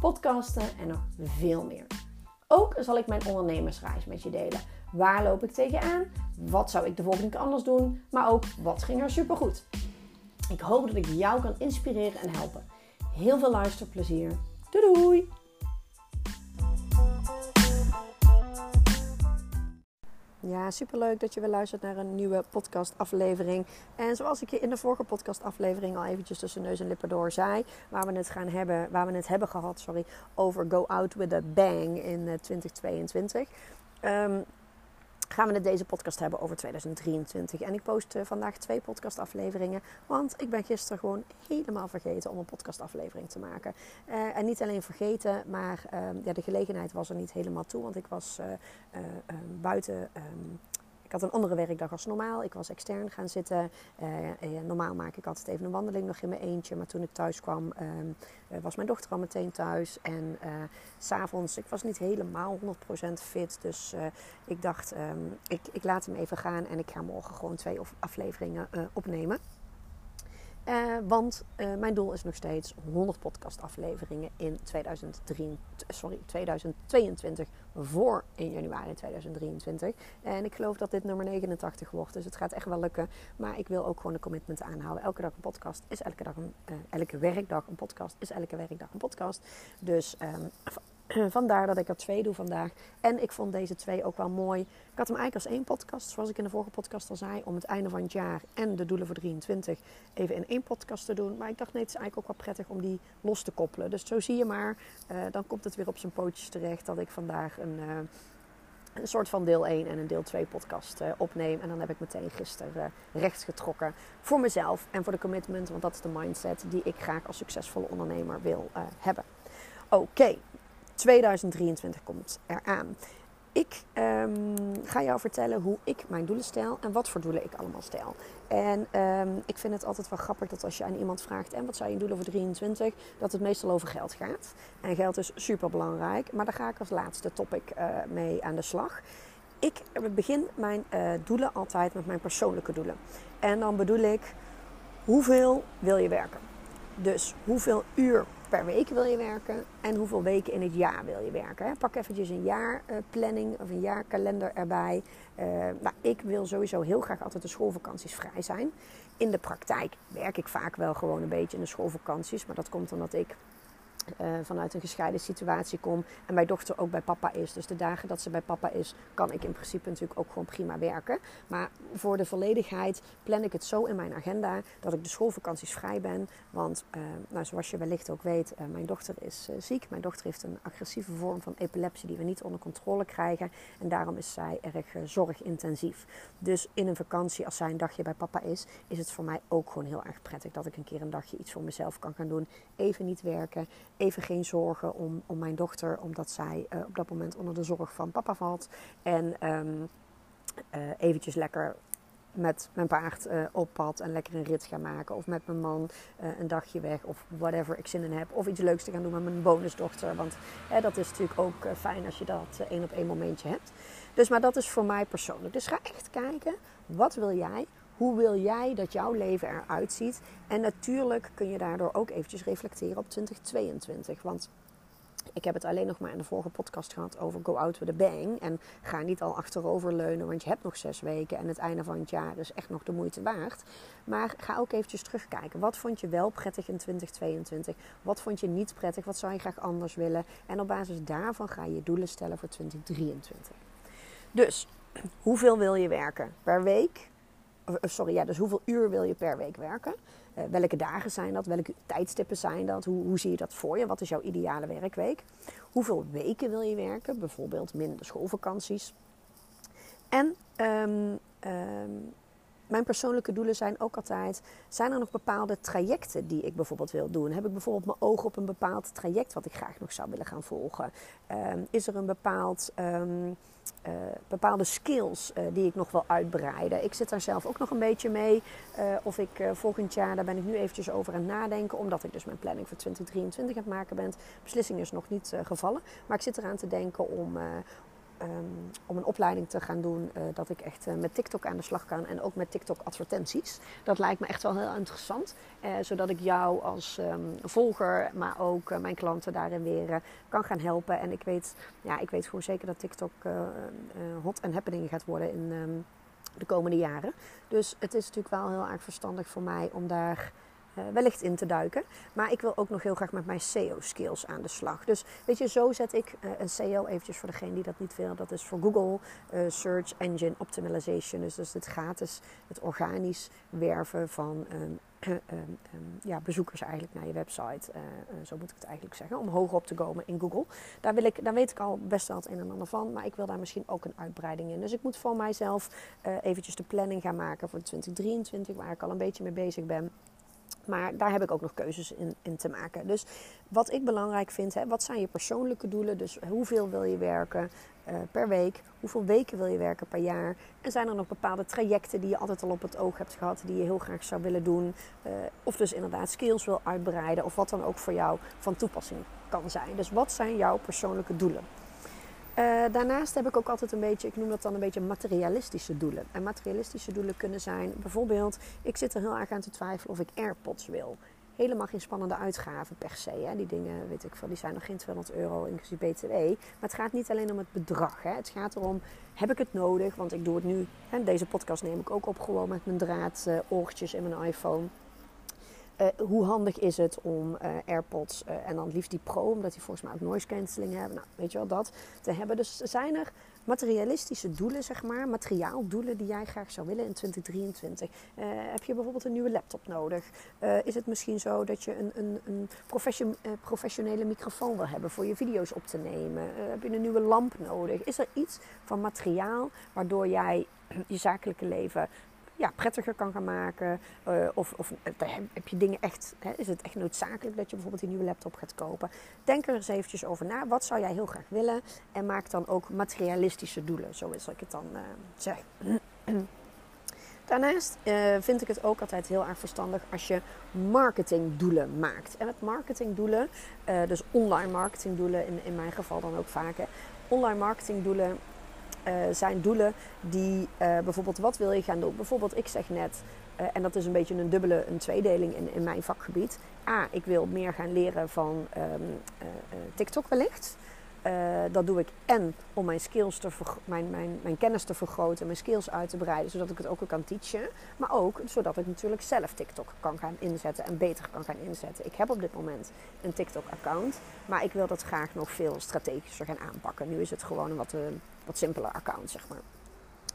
podcasten en nog veel meer. Ook zal ik mijn ondernemersreis met je delen. Waar loop ik tegenaan? Wat zou ik de volgende keer anders doen? Maar ook wat ging er supergoed? Ik hoop dat ik jou kan inspireren en helpen. Heel veel luisterplezier. Doei doei! Ja, superleuk dat je weer luistert naar een nieuwe podcastaflevering. En zoals ik je in de vorige podcastaflevering al eventjes tussen neus en lippen door zei, waar we het gaan hebben, waar we het hebben gehad, sorry, over Go Out with a Bang in 2022. Eh, um, gaan we het deze podcast hebben over 2023. En ik post uh, vandaag twee podcastafleveringen. Want ik ben gisteren gewoon helemaal vergeten om een podcastaflevering te maken. Uh, en niet alleen vergeten, maar uh, ja, de gelegenheid was er niet helemaal toe. Want ik was eh, buiten um, ik had een andere werkdag als normaal. Ik was extern gaan zitten. Uh, normaal maak ik altijd even een wandeling nog in mijn eentje. Maar toen ik thuis kwam, uh, was mijn dochter al meteen thuis. En uh, s'avonds, ik was niet helemaal 100% fit. Dus ik dacht, um, ik, ik laat hem even gaan. En ik ga morgen gewoon twee afleveringen opnemen. Uh, want uh, mijn doel is nog steeds 100 podcastafleveringen in 2023, sorry, 2022 voor 1 januari 2023. En ik geloof dat dit nummer 89 wordt, dus het gaat echt wel lukken. Maar ik wil ook gewoon een commitment aanhouden. Elke dag een podcast is elke dag een, uh, elke werkdag een podcast is elke werkdag een podcast. Dus um, Vandaar dat ik er twee doe vandaag. En ik vond deze twee ook wel mooi. Ik had hem eigenlijk als één podcast, zoals ik in de vorige podcast al zei, om het einde van het jaar en de doelen voor 23 even in één podcast te doen. Maar ik dacht, nee, het is eigenlijk ook wel prettig om die los te koppelen. Dus zo zie je maar, uh, dan komt het weer op zijn pootjes terecht dat ik vandaag een, uh, een soort van deel 1 en een deel 2 podcast uh, opneem. En dan heb ik meteen gisteren rechts getrokken voor mezelf en voor de commitment, want dat is de mindset die ik graag als succesvolle ondernemer wil hebben. Oké. 2023 komt eraan. Ik um, ga jou vertellen hoe ik mijn doelen stel en wat voor doelen ik allemaal stel. En um, ik vind het altijd wel grappig dat als je aan iemand vraagt: en wat zijn je doelen voor 23, dat het meestal over geld gaat. En geld is super belangrijk, maar daar ga ik als laatste topic uh, mee aan de slag. Ik begin mijn uh, doelen altijd met mijn persoonlijke doelen. En dan bedoel ik: hoeveel wil je werken? Dus hoeveel uur per week wil je werken en hoeveel weken in het jaar wil je werken. Pak eventjes een jaarplanning of een jaarkalender erbij. Uh, nou, ik wil sowieso heel graag altijd de schoolvakanties vrij zijn. In de praktijk werk ik vaak wel gewoon een beetje in de schoolvakanties, maar dat komt omdat ik uh, vanuit een gescheiden situatie kom en mijn dochter ook bij papa is. Dus de dagen dat ze bij papa is, kan ik in principe natuurlijk ook gewoon prima werken. Maar voor de volledigheid plan ik het zo in mijn agenda dat ik de schoolvakanties vrij ben. Want uh, nou, zoals je wellicht ook weet, uh, mijn dochter is ziek. Mijn dochter heeft een agressieve vorm van epilepsie die we niet onder controle krijgen. En daarom is zij erg zorgintensief. Dus in een vakantie, als zij een dagje bij papa is, is het voor mij ook gewoon heel erg prettig dat ik een keer een dagje iets voor mezelf kan gaan doen. Even niet werken even geen zorgen om, om mijn dochter, omdat zij uh, op dat moment onder de zorg van papa valt. En um, eventjes lekker met mijn paard uh, op pad en lekker een rit gaan maken. Of met mijn man een dagje weg of whatever ik zin in heb. Of iets leuks te gaan doen met mijn bonusdochter. Want dat is natuurlijk ook fijn als je dat één op één momentje hebt. Dus maar dat is voor mij persoonlijk. Dus ga echt kijken, wat wil jij? Hoe wil jij dat jouw leven eruit ziet? En natuurlijk kun je daardoor ook eventjes reflecteren op 2022. Want ik heb het alleen nog maar in de vorige podcast gehad over Go Out with a Bang. En ga niet al achterover leunen, want je hebt nog zes weken. En het einde van het jaar is echt nog de moeite waard. Maar ga ook eventjes terugkijken. Wat vond je wel prettig in 2022? Wat vond je niet prettig? Wat zou je graag anders willen? En op basis daarvan ga je doelen stellen voor 2023. Dus, hoeveel wil je werken per week? Sorry, ja, dus hoeveel uur wil je per week werken? Uh, welke dagen zijn dat? Welke tijdstippen zijn dat? Hoe, hoe, zie je dat voor je? Wat is jouw ideale werkweek? Hoeveel weken wil je werken? Bijvoorbeeld minder schoolvakanties. En um, mijn persoonlijke doelen zijn ook altijd: zijn er nog bepaalde trajecten die ik bijvoorbeeld wil doen? Heb ik bijvoorbeeld mijn ogen op een bepaald traject wat ik graag nog zou willen gaan volgen? Ehm, is er een bepaald. Ehm, uh, bepaalde skills uh, die ik nog wil uitbreiden. Ik zit daar zelf ook nog een beetje mee. Uh, of ik volgend jaar, daar ben ik nu eventjes over aan het nadenken. Omdat ik dus mijn planning voor 2023 aan het maken ben. Beslissing is nog niet gevallen. Maar ik zit eraan te denken om, um, om een opleiding te gaan doen. Uh, dat ik echt uh, met TikTok aan de slag kan en ook met TikTok advertenties. Dat lijkt me echt wel heel interessant. Uh, zodat ik jou als um, volger, maar ook mijn klanten daarin weer kan gaan helpen. En ik weet, ja, ik weet gewoon zeker dat TikTok hot en happening gaat worden in um, de komende jaren. Dus het is natuurlijk wel heel erg verstandig voor mij om daar wellicht in te duiken. Maar ik wil ook nog heel graag met mijn SEO-skills aan de slag. Dus weet je, zo zet ik uh, een SEO eventjes voor degene die dat niet wil. Dat is voor Google uh, Search Engine Optimization. Dus, dus het gratis, het organisch werven van um, um, um, ja, bezoekers eigenlijk naar je website. zo moet ik het eigenlijk zeggen. Om hoger op te komen in Google. Daar, wil ik, daar weet ik al best wel het een en ander van. Maar ik wil daar misschien ook een uitbreiding in. Dus ik moet voor mijzelf eventjes de planning gaan maken voor 2023. Waar ik al een beetje mee bezig ben. Maar daar heb ik ook nog keuzes in, in te maken. Dus wat ik belangrijk vind, hè, wat zijn je persoonlijke doelen? Dus hoeveel wil je werken uh, per week? Hoeveel weken wil je werken per jaar? En zijn er nog bepaalde trajecten die je altijd al op het oog hebt gehad, die je heel graag zou willen doen? Uh, of dus inderdaad skills wil uitbreiden, of wat dan ook voor jou van toepassing kan zijn. Dus wat zijn jouw persoonlijke doelen? Uh, daarnaast heb ik ook altijd een beetje, ik noem dat dan een beetje materialistische doelen. En materialistische doelen kunnen zijn bijvoorbeeld, ik zit er heel erg aan te twijfelen of ik AirPods wil. Helemaal geen spannende uitgaven per se. Hè. Die dingen, weet ik veel, die zijn nog geen 200 euro inclusief BTW. Maar het gaat niet alleen om het bedrag. Hè. Het gaat erom, heb ik het nodig? Want ik doe het nu, hè, deze podcast neem ik ook op gewoon met mijn draad, uh, oortjes in mijn iPhone. Uh, hoe handig is het om uh, AirPods uh, en dan liefst die Pro, omdat die volgens mij ook noise cancelling hebben. Nou, weet je wel, dat te hebben. Dus zijn er materialistische doelen, zeg maar, materiaaldoelen die jij graag zou willen in 2023? heb je bijvoorbeeld een nieuwe laptop nodig? is het misschien zo dat je een, een, een profession, professionele microfoon wil hebben voor je video's op te nemen? heb je een nieuwe lamp nodig? Is er iets van materiaal waardoor jij je zakelijke leven ja, prettiger kan gaan maken? Uh, of of uh, heb je dingen echt, hè, is het echt noodzakelijk dat je bijvoorbeeld een nieuwe laptop gaat kopen? Denk er eens eventjes over na. Wat zou jij heel graag willen? En maak dan ook materialistische doelen, zo is ik het dan uh, zeg. Daarnaast vind ik het ook altijd heel erg verstandig als je marketingdoelen maakt. En met marketingdoelen, dus online marketingdoelen in, in mijn geval dan ook vaak. Online marketingdoelen uh, zijn doelen die uh, bijvoorbeeld wat wil je gaan doen? Bijvoorbeeld, ik zeg net, uh, en dat is een beetje een dubbele, een tweedeling in, in mijn vakgebied. A, ik wil meer gaan leren van um, TikTok wellicht. Dat doe ik en om mijn, skills te mijn, mijn, mijn kennis te vergroten, mijn skills uit te breiden, zodat ik het ook kan teachen. Maar ook zodat ik natuurlijk zelf TikTok kan gaan inzetten en beter kan gaan inzetten. Ik heb op dit moment een TikTok-account, maar ik wil dat graag nog veel strategischer gaan aanpakken. Nu is het gewoon een wat wat simpeler account, zeg maar.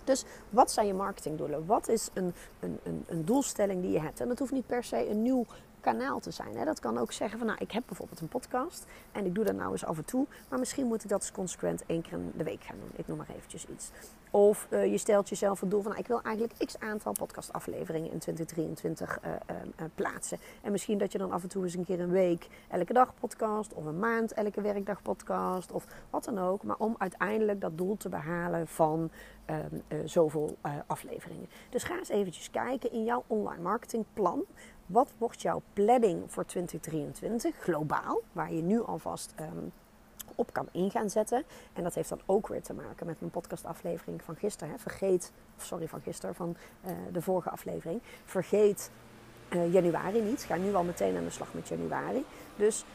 Dus wat zijn je marketingdoelen? Wat is een, een, een, een, doelstelling die je hebt? En dat hoeft niet per se een nieuw kanaal te zijn. Dat kan ook zeggen van, nou, ik heb bijvoorbeeld een podcast en ik doe dat nou eens af en toe, maar misschien moet ik dat eens consequent één keer in de week gaan doen. Ik noem maar eventjes iets. Of uh, je stelt jezelf het doel van, nou, ik wil eigenlijk x aantal podcastafleveringen in 2023 uh, uh, plaatsen. En misschien dat je dan af en toe eens een keer een week elke dag podcast, of een maand elke werkdag podcast, of wat dan ook. Maar om uiteindelijk dat doel te behalen van ehm, zoveel afleveringen. Dus ga eens eventjes kijken in jouw online marketingplan. Wat wordt jouw planning voor 2023 globaal, waar je nu alvast um, op kan in gaan zetten? En dat heeft dan ook weer te maken met mijn podcastaflevering van gisteren. Hè. Vergeet, sorry van gisteren, van uh, de vorige aflevering. Vergeet uh, januari niet. Ga nu al meteen aan de slag met januari. Dus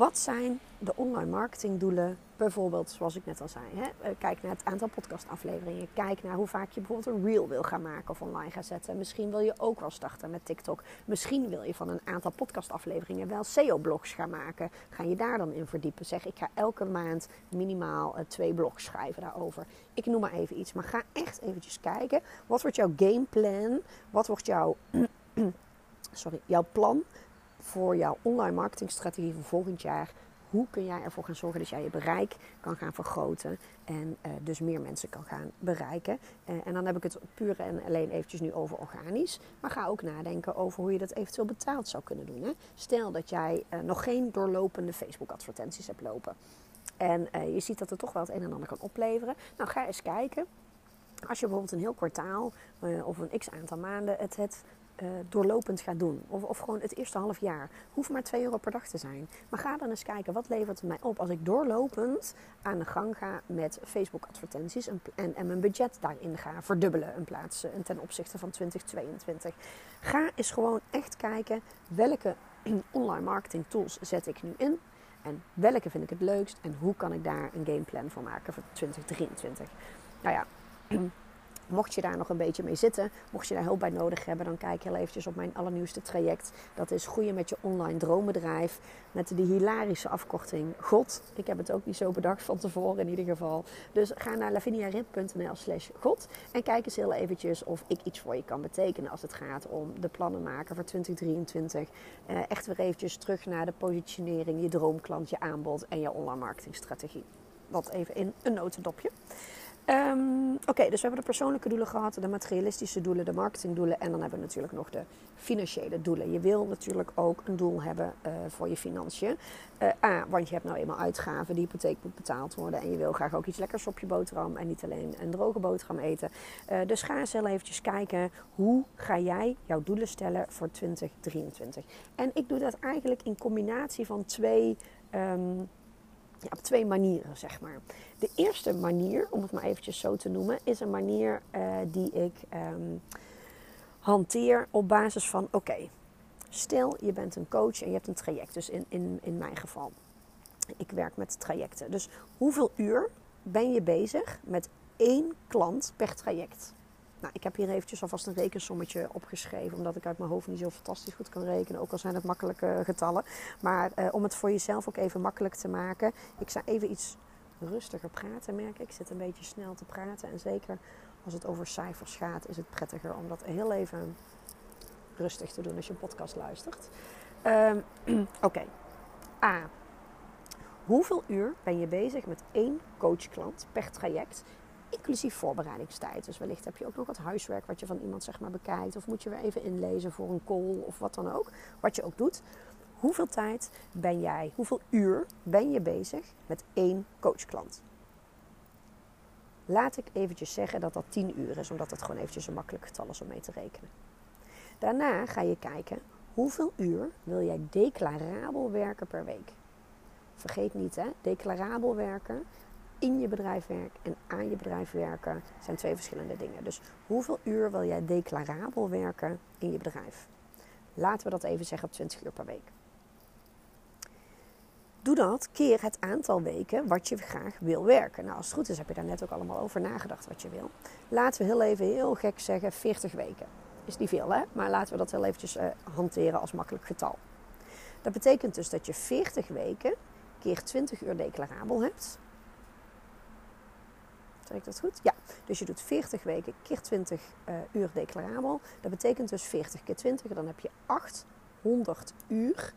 wat zijn de online marketingdoelen? Bijvoorbeeld, zoals ik net al zei, hè? Eh, kijk naar het aantal podcastafleveringen. Kijk naar hoe vaak je bijvoorbeeld een reel wil gaan maken of online gaan zetten. Misschien wil je ook wel starten met TikTok. Misschien wil je van een aantal podcastafleveringen wel SEO-blogs gaan maken. Ga je daar dan in verdiepen? Zeg, ik ga elke maand minimaal uh, twee blogs schrijven daarover. Ik noem maar even iets. Maar ga echt eventjes kijken. Wat wordt jouw gameplan? Wat wordt jouw, sorry, jouw plan voor jouw online marketingstrategie voor volgend jaar hoe kun jij ervoor gaan zorgen dat jij je bereik kan gaan vergroten en uh, dus meer mensen kan gaan bereiken. Uh, en dan heb ik het puur en alleen eventjes nu over organisch. Maar ga ook nadenken over hoe je dat eventueel betaald zou kunnen doen. Hè? Stel dat jij uh, nog geen doorlopende Facebook advertenties hebt lopen. En je ziet dat het toch wel het een en ander kan opleveren. Nou, ga eens kijken. Als je bijvoorbeeld een heel kwartaal of een x aantal maanden het, het uh, doorlopend gaat doen. Of, of gewoon het eerste half jaar. Hoeft maar 2 euro per dag te zijn. Maar ga dan eens kijken, wat levert het mij op als ik doorlopend aan de gang ga met Facebook advertenties en, en, mijn budget daarin ga verdubbelen in plaats en ten opzichte van 2022. Ga eens gewoon echt kijken welke online marketing tools zet ik nu in. En welke vind ik het leukst en hoe kan ik daar een gameplan voor maken voor 2023. Nou ja, Mocht je daar nog een beetje mee zitten, mocht je daar hulp bij nodig hebben, dan kijk heel eventjes op mijn allernieuwste traject. Dat is Groeien met je online droombedrijf. Met die hilarische afkorting God. Ik heb het ook niet zo bedacht van tevoren in ieder geval. Dus ga naar laviniarip.nl slash God. En kijk eens heel eventjes of ik iets voor je kan betekenen als het gaat om de plannen maken voor 2023. Eh, echt weer eventjes terug naar de positionering, je droomklant, je aanbod en je online marketingstrategie. Dat even in een notendopje. Um, Oké, dus we hebben de persoonlijke doelen gehad, de materialistische doelen, de marketingdoelen en dan hebben we natuurlijk nog de financiële doelen. Je wil natuurlijk ook een doel hebben uh, voor je financiën. Uh, A, want je hebt nou eenmaal uitgaven, die hypotheek moet betaald worden en je wil graag ook iets lekkers op je boterham en niet alleen een droge boterham eten. Uh, dus ga eens heel eventjes kijken hoe ga jij jouw doelen stellen voor 2023. En ik doe dat eigenlijk in combinatie van twee. Um, ja, op twee manieren, zeg maar. De eerste manier, om het maar eventjes zo te noemen, is een manier uh, die ik um, hanteer op basis van: oké, stel je bent een coach en je hebt een traject. Dus in, in, in mijn geval, ik werk met trajecten. Dus hoeveel uur ben je bezig met één klant per traject? Nou, ik heb hier eventjes alvast een rekensommetje opgeschreven, omdat ik uit mijn hoofd niet zo fantastisch goed kan rekenen, ook al zijn het makkelijke getallen. Maar eh, om het voor jezelf ook even makkelijk te maken, ik zou even iets rustiger praten, merk ik. Ik zit een beetje snel te praten en zeker als het over cijfers gaat, is het prettiger om dat heel even rustig te doen als je een podcast luistert. Um, Oké. A. Hoeveel uur ben je bezig met één coachklant per traject inclusief voorbereidingstijd. Dus wellicht heb je ook nog wat huiswerk wat je van iemand zeg maar bekijkt. Of moet je weer even inlezen voor een call of wat dan ook. Wat je ook doet. Hoeveel tijd ben jij, hoeveel uur ben je bezig met één coachklant? Laat ik eventjes zeggen dat dat 10 uur is, omdat het gewoon eventjes een makkelijk getal is om mee te rekenen. Daarna ga je kijken hoeveel uur wil jij declarabel werken per week. Vergeet niet, hè, declarabel werken in je bedrijf werken en aan je bedrijf werken zijn twee verschillende dingen. Dus hoeveel uur wil jij declarabel werken in je bedrijf? Laten we dat even zeggen op 20 uur per week. Doe dat keer het aantal weken wat je graag wil werken. Nou, als het goed is, heb je daar net ook allemaal over nagedacht wat je wil. Laten we heel even heel gek zeggen 40 weken. Is niet veel, hè? Maar laten we dat heel eventjes uh, hanteren als makkelijk getal. Dat betekent dus dat je 40 weken keer 20 uur declarabel hebt. Zeg ik dat goed? Ja. Dus je doet 40 weken keer 20 uh, eh, uur declarabel. Dat betekent dus 40 keer 20. Dan heb je 800 uur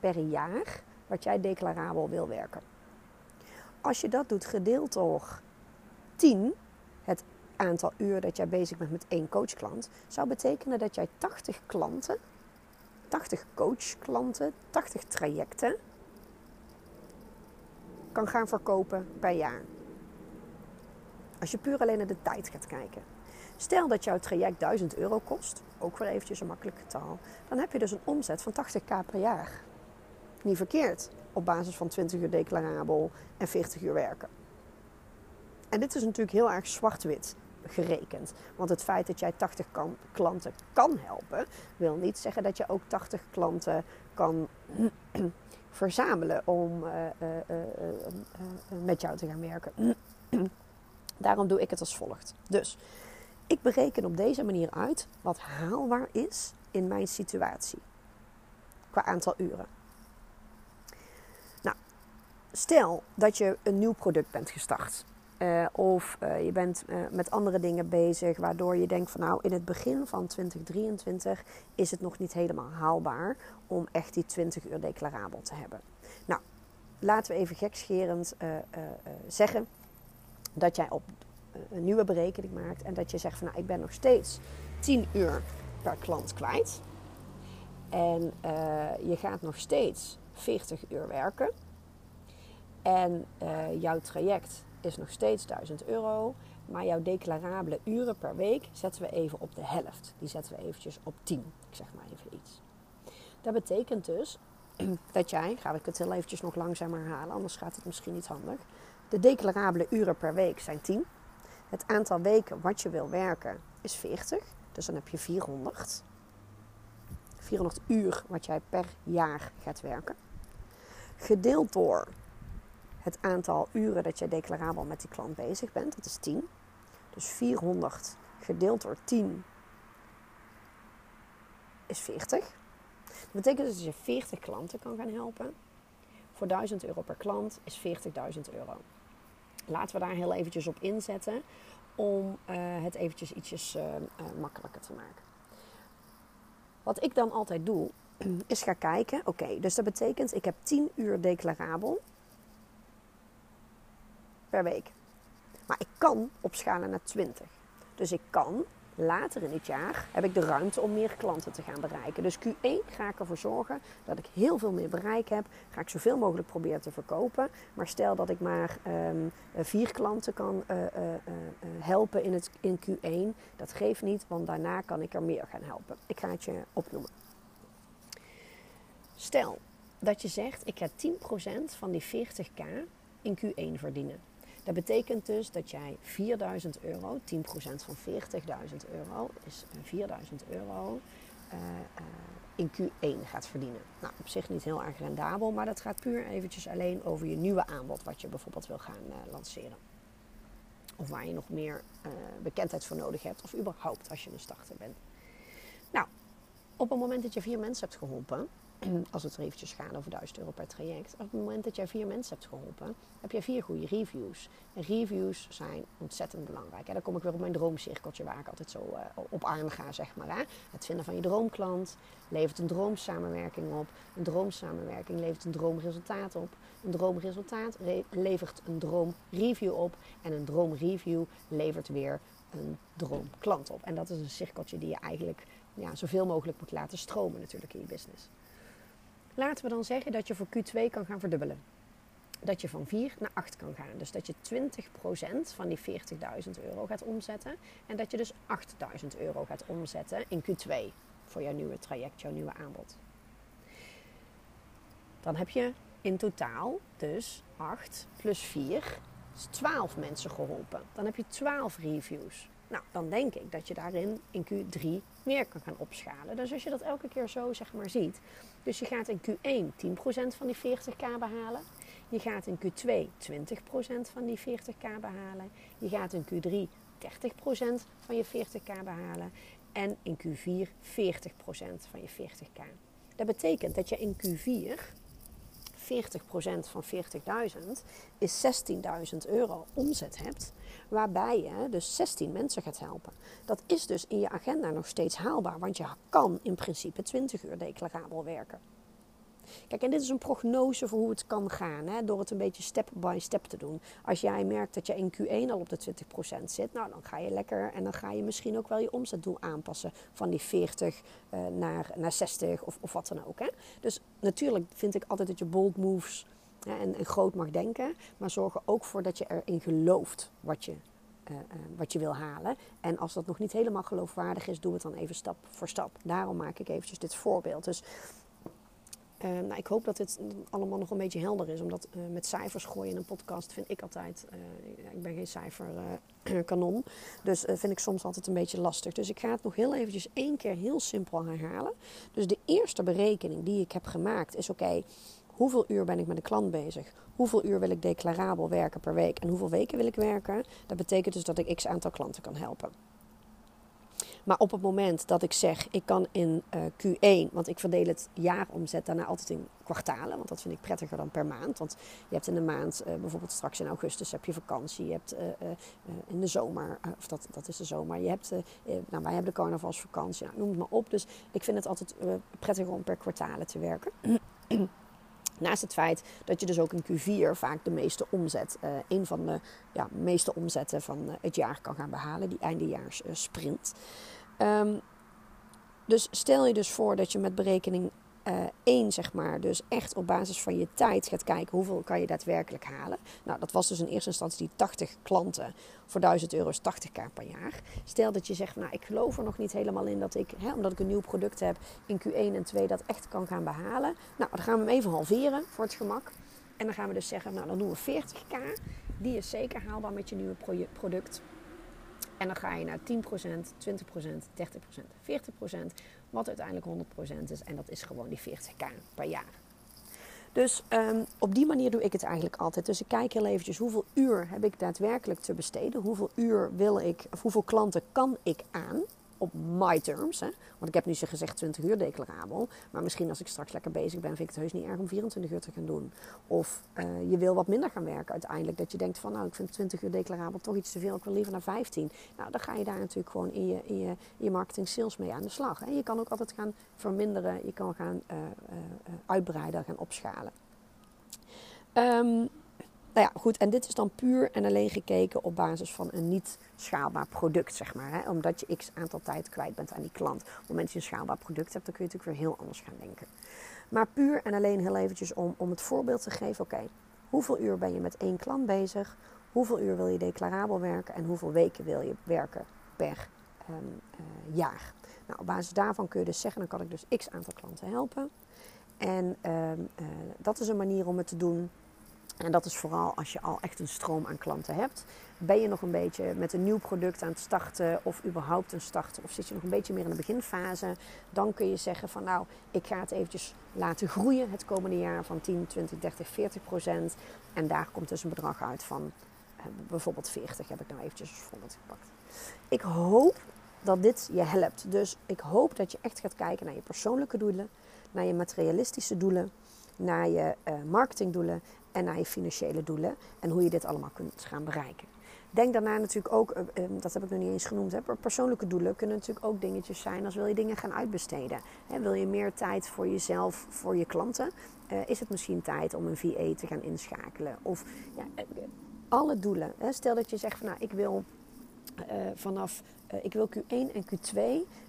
per jaar wat jij declarabel wil werken. Als je dat doet gedeeld door 10, het aantal uur dat jij bezig bent met één coachklant, zou betekenen dat jij 80 klanten, 80 coachklanten, 80 trajecten kan gaan verkopen per jaar. Als je puur alleen naar de tijd gaat kijken. Stel dat jouw traject 1000 euro kost, ook weer eventjes een makkelijk getal, dan heb je dus een omzet van 80k per jaar. Niet verkeerd, op basis van 20 uur declarabel en 40 uur werken. En dit is natuurlijk heel erg zwart-wit gerekend. Want het feit dat jij 80 klanten kan helpen, wil niet zeggen dat je ook 80 klanten kan verzamelen om uh, uh, uh, met jou te gaan werken. Daarom doe ik het als volgt. Dus ik bereken op deze manier uit wat haalbaar is in mijn situatie. Qua aantal uren. Stel dat je een nieuw product bent gestart. Uh, of uh, je bent uh, met andere dingen bezig, waardoor je denkt van nou in het begin van 2023 is het nog niet helemaal haalbaar om echt die 20 uur declarabel te hebben. Nou, laten we even gekscherend zeggen dat jij op een nieuwe berekening maakt en dat je zegt van nou ik ben nog steeds 10 uur per klant kwijt. En je gaat nog steeds 40 uur werken. En jouw traject is nog steeds 1000 euro. Maar jouw declarabele uren per week zetten we even op de helft. Die zetten we eventjes op 10. Ik zeg maar even iets. Dat betekent dus dat jij, ga ik het heel eventjes nog langzamer herhalen, anders gaat het misschien niet handig. De declarabele uren per week zijn 10. Het aantal weken wat je wil werken is 40. Dus dan heb je 400. 400 uur wat jij per jaar gaat werken. Gedeeld door het aantal uren dat je declarabel met die klant bezig bent, dat is 10. Dus 400 gedeeld door 10 is 40. Dat betekent dus dat je 40 klanten kan gaan helpen. Voor 1000 euro per klant is 40.000 euro. Laten we daar heel eventjes op inzetten om uh, het eventjes ietsjes uh, uh, makkelijker te maken. Wat ik dan altijd doe, is ga kijken. Oké, dus dat betekent ik heb 10 uur declarabel per week. Maar ik kan opschalen naar 20. Dus ik kan later in het jaar heb ik de ruimte om meer klanten te gaan bereiken. Dus Q1 ga ik ervoor zorgen dat ik heel veel meer bereik heb. Ga ik zoveel mogelijk proberen te verkopen. Maar stel dat ik maar um, vier klanten kan uh, uh, helpen in, het, in Q1. Dat geeft niet, want daarna kan ik er meer gaan helpen. Ik ga het je opnoemen. Stel dat je zegt, ik ga 10% van die 40k in Q1 verdienen. Dat betekent dus dat jij 4000 euro, 10% van 40.000 euro is 4000 euro uh, uh, in Q1 gaat verdienen. Nou, op zich niet heel erg rendabel, maar dat gaat puur eventjes alleen over je nieuwe aanbod wat je bijvoorbeeld wil gaan lanceren. Of waar je nog meer bekendheid voor nodig hebt, of überhaupt als je een starter bent. Nou, op het moment dat je vier mensen hebt geholpen, als het er eventjes gaat over 1000 euro per traject. Op het moment dat jij vier mensen hebt geholpen, heb je vier goede reviews. En reviews zijn ontzettend belangrijk. En dan kom ik weer op mijn droomcirkeltje waar ik altijd zo uh, op aan ga, zeg maar. Het vinden van je droomklant levert een droomsamenwerking op. Een droomsamenwerking levert een droomresultaat op. Een droomresultaat levert een droomreview op. En een droomreview levert weer een droomklant op. En dat is een cirkeltje die je eigenlijk ja, zoveel mogelijk moet laten stromen natuurlijk in je business. Laten we dan zeggen dat je voor Q2 kan gaan verdubbelen. Dat je van 4 naar 8 kan gaan. Dus dat je 20% van die 40.000 euro gaat omzetten. En dat je dus 8.000 euro gaat omzetten in Q2 voor jouw nieuwe traject, jouw nieuwe aanbod. Dan heb je in totaal dus 8 plus 4, 12 mensen geholpen. Dan heb je 12 reviews. Nou, dan denk ik dat je daarin in Q3 meer kan gaan opschalen. Dus als je dat elke keer zo zeg maar ziet. Dus je gaat in Q1 10% van die 40k behalen. Je gaat in Q2 20% van die 40k behalen. Je gaat in Q3 30% van je 40k behalen. En in Q4 40% van je 40k. Dat betekent dat je in Q4 40% van 40.000 is 16.000 euro omzet hebt. Waarbij je dus 16 mensen gaat helpen. Dat is dus in je agenda nog steeds haalbaar. Want je kan in principe 20 uur declarabel werken. Kijk, en dit is een prognose voor hoe het kan gaan. Hè, door het een beetje step by step te doen. Als jij merkt dat je in Q1 al op de 20% zit, nou dan ga je lekker en dan ga je misschien ook wel je omzetdoel aanpassen. Van die 40 uh, eh, naar, naar 60 of, of wat dan ook. Hè. Dus natuurlijk vind ik altijd dat je bold moves hè, en, groot mag denken. Maar zorg er ook voor dat je erin gelooft wat je uh, uh, wat je wil halen. En als dat nog niet helemaal geloofwaardig is, doe het dan even stap voor stap. Daarom maak ik eventjes dit voorbeeld. Dus uh, nou, ik hoop dat dit allemaal nog een beetje helder is. Omdat uh, met cijfers gooien in een podcast vind ik altijd... Uh, ik ben geen cijferkanon. dus vind ik soms altijd een beetje lastig. Dus ik ga het nog heel eventjes één keer heel simpel herhalen. Dus de eerste berekening die ik heb gemaakt is... Oké, hoeveel uur ben ik met de klant bezig? Hoeveel uur wil ik declarabel werken per week? En hoeveel weken wil ik werken? Dat betekent dus dat ik x aantal klanten kan helpen. Maar op het moment dat ik zeg, ik kan in uh, Q1, want ik verdeel het jaaromzet daarna altijd in kwartalen, want dat vind ik prettiger dan per maand. Want je hebt in de maand, uh, bijvoorbeeld straks in augustus heb je vakantie, je hebt uh, in de zomer, of dat, dat is de zomer, je hebt, nou wij hebben de carnavalsvakantie, nou, noem het maar op. Dus ik vind het altijd prettiger om per kwartalen te werken. Naast het feit dat je dus ook in Q4 vaak de meeste omzet, een van de ja, meeste omzetten van het jaar kan gaan behalen, die eindejaars sprint. Um, dus stel je dus voor dat je met berekening uh, één, zeg maar, dus echt op basis van je tijd gaat kijken hoeveel kan je daadwerkelijk halen. Nou, dat was dus in eerste instantie die 80 klanten voor 1000 euro is 80k per jaar. Stel dat je zegt, nou, ik geloof er nog niet helemaal in dat ik, hè, omdat ik een nieuw product heb, in Q1 en 2 dat echt kan gaan behalen. Nou, dan gaan we hem even halveren voor het gemak. En dan gaan we dus zeggen, nou, dan doen we 40k. Die is zeker haalbaar met je nieuwe product. En dan ga je naar 10%, 20%, 30%, 40%, wat uiteindelijk 100% is. En dat is gewoon die 40k per jaar. Dus um, op die manier doe ik het eigenlijk altijd. Dus ik kijk heel eventjes hoeveel uur heb ik daadwerkelijk te besteden. Hoeveel uur wil ik, of hoeveel klanten kan ik aan op my terms. Hè? Want ik heb nu ze gezegd 20 uur declarabel. Maar misschien als ik straks lekker bezig ben, vind ik het heus niet erg om 24 uur te gaan doen. Of uh, je wil wat minder gaan werken uiteindelijk. Dat je denkt van nou, ik vind 20 uur declarabel toch iets te veel. Ik wil liever naar 15. Nou, dan ga je daar natuurlijk gewoon in je, in je, in marketing sales mee aan de slag. Hè? Je kan ook altijd gaan verminderen. Je kan gaan uh, uh, uitbreiden, gaan opschalen. Um, nou ja, goed. En dit is dan puur en alleen gekeken op basis van een niet schaalbaar product, zeg maar. Hè? Omdat je x aantal tijd kwijt bent aan die klant. Op het moment dat je een schaalbaar product hebt, dan kun je natuurlijk weer heel anders gaan denken. Maar puur en alleen heel eventjes om, om het voorbeeld te geven. Oké, hoeveel uur ben je met één klant bezig? Hoeveel uur wil je declarabel werken? En hoeveel weken wil je werken per um, uh, jaar? Nou, op basis daarvan kun je dus zeggen, dan kan ik dus x aantal klanten helpen. En um, uh, dat is een manier om het te doen en dat is vooral als je al echt een stroom aan klanten hebt. Ben je nog een beetje met een nieuw product aan het starten of überhaupt een starten of zit je nog een beetje meer in de beginfase, dan kun je zeggen van nou, ik ga het eventjes laten groeien het komende jaar van 10, 20, 30, 40 procent. En daar komt dus een bedrag uit van eh, bijvoorbeeld 40 heb ik nou eventjes als voorbeeld gepakt. Ik hoop dat dit je helpt. Dus ik hoop dat je echt gaat kijken naar je persoonlijke doelen, naar je materialistische doelen, naar je uh, marketingdoelen en naar je financiële doelen en hoe je dit allemaal kunt gaan bereiken. Denk daarna natuurlijk ook, eh, ehm, dat heb ik nog niet eens genoemd, persoonlijke doelen kunnen natuurlijk ook dingetjes zijn als wil je dingen gaan uitbesteden. wil je meer tijd voor jezelf, voor je klanten, eh, is het misschien tijd om een VA te gaan inschakelen. Of ja, eh, alle doelen. Stel dat je zegt van nou ik wil vanaf uh, ik wil Q1 en Q2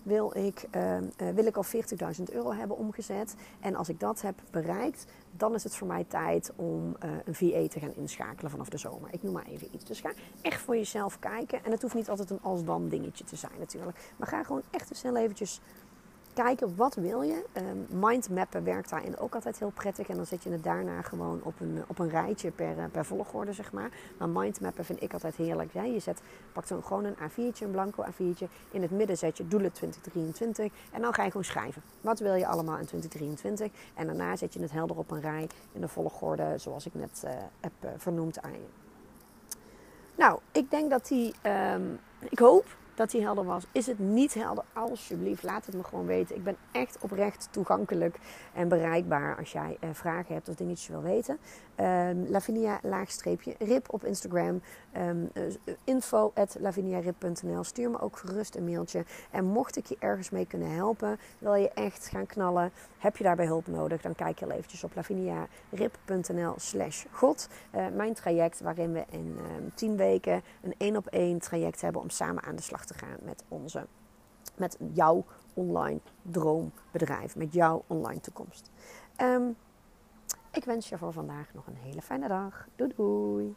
wil ik, uh, uh, wil ik al 40.000 euro hebben omgezet. En als ik dat heb bereikt, dan is het voor mij tijd om een VA te gaan inschakelen vanaf de zomer. Ik noem maar even iets. Dus ga echt voor jezelf kijken. En het hoeft niet altijd een als-dan dingetje te zijn natuurlijk. Maar ga gewoon echt eens heel eventjes kijken wat wil je. Um, mindmappen werkt daarin ook altijd heel prettig. En dan zet je het daarna gewoon op een, op een rijtje per, eh, per volgorde, zeg maar. Maar mindmappen vind ik altijd heerlijk. Ja, je zet, pakt dan gewoon een A4'tje, een blanco A4'tje. In het midden zet je doelen 2023. En dan ga je gewoon schrijven. Wat wil je allemaal in 2023? En daarna zet je het helder op een rij in de volgorde zoals ik net uh, heb uh, vernoemd aan je. Nou, ik denk dat die... Um, ik hoop dat hij helder was. Is het niet helder? Alsjeblieft, laat het me gewoon weten. Ik ben echt oprecht toegankelijk en bereikbaar als jij uh, vragen hebt of dingetjes wil weten. Um, Lavinia laagstreepje rip op Instagram. Um, info. Stuur me ook gerust een mailtje. En mocht ik je ergens mee kunnen helpen, wil je echt gaan knallen, heb je daarbij hulp nodig, dan kijk je eventjes op laviniarip.nl slash god. Uh, mijn traject waarin we in um, 10 weken een één op één traject hebben om samen aan de slag te gaan met onze, met jouw online droombedrijf, met jouw online toekomst. Um, ik wens je voor vandaag nog een hele fijne dag. Doei doei!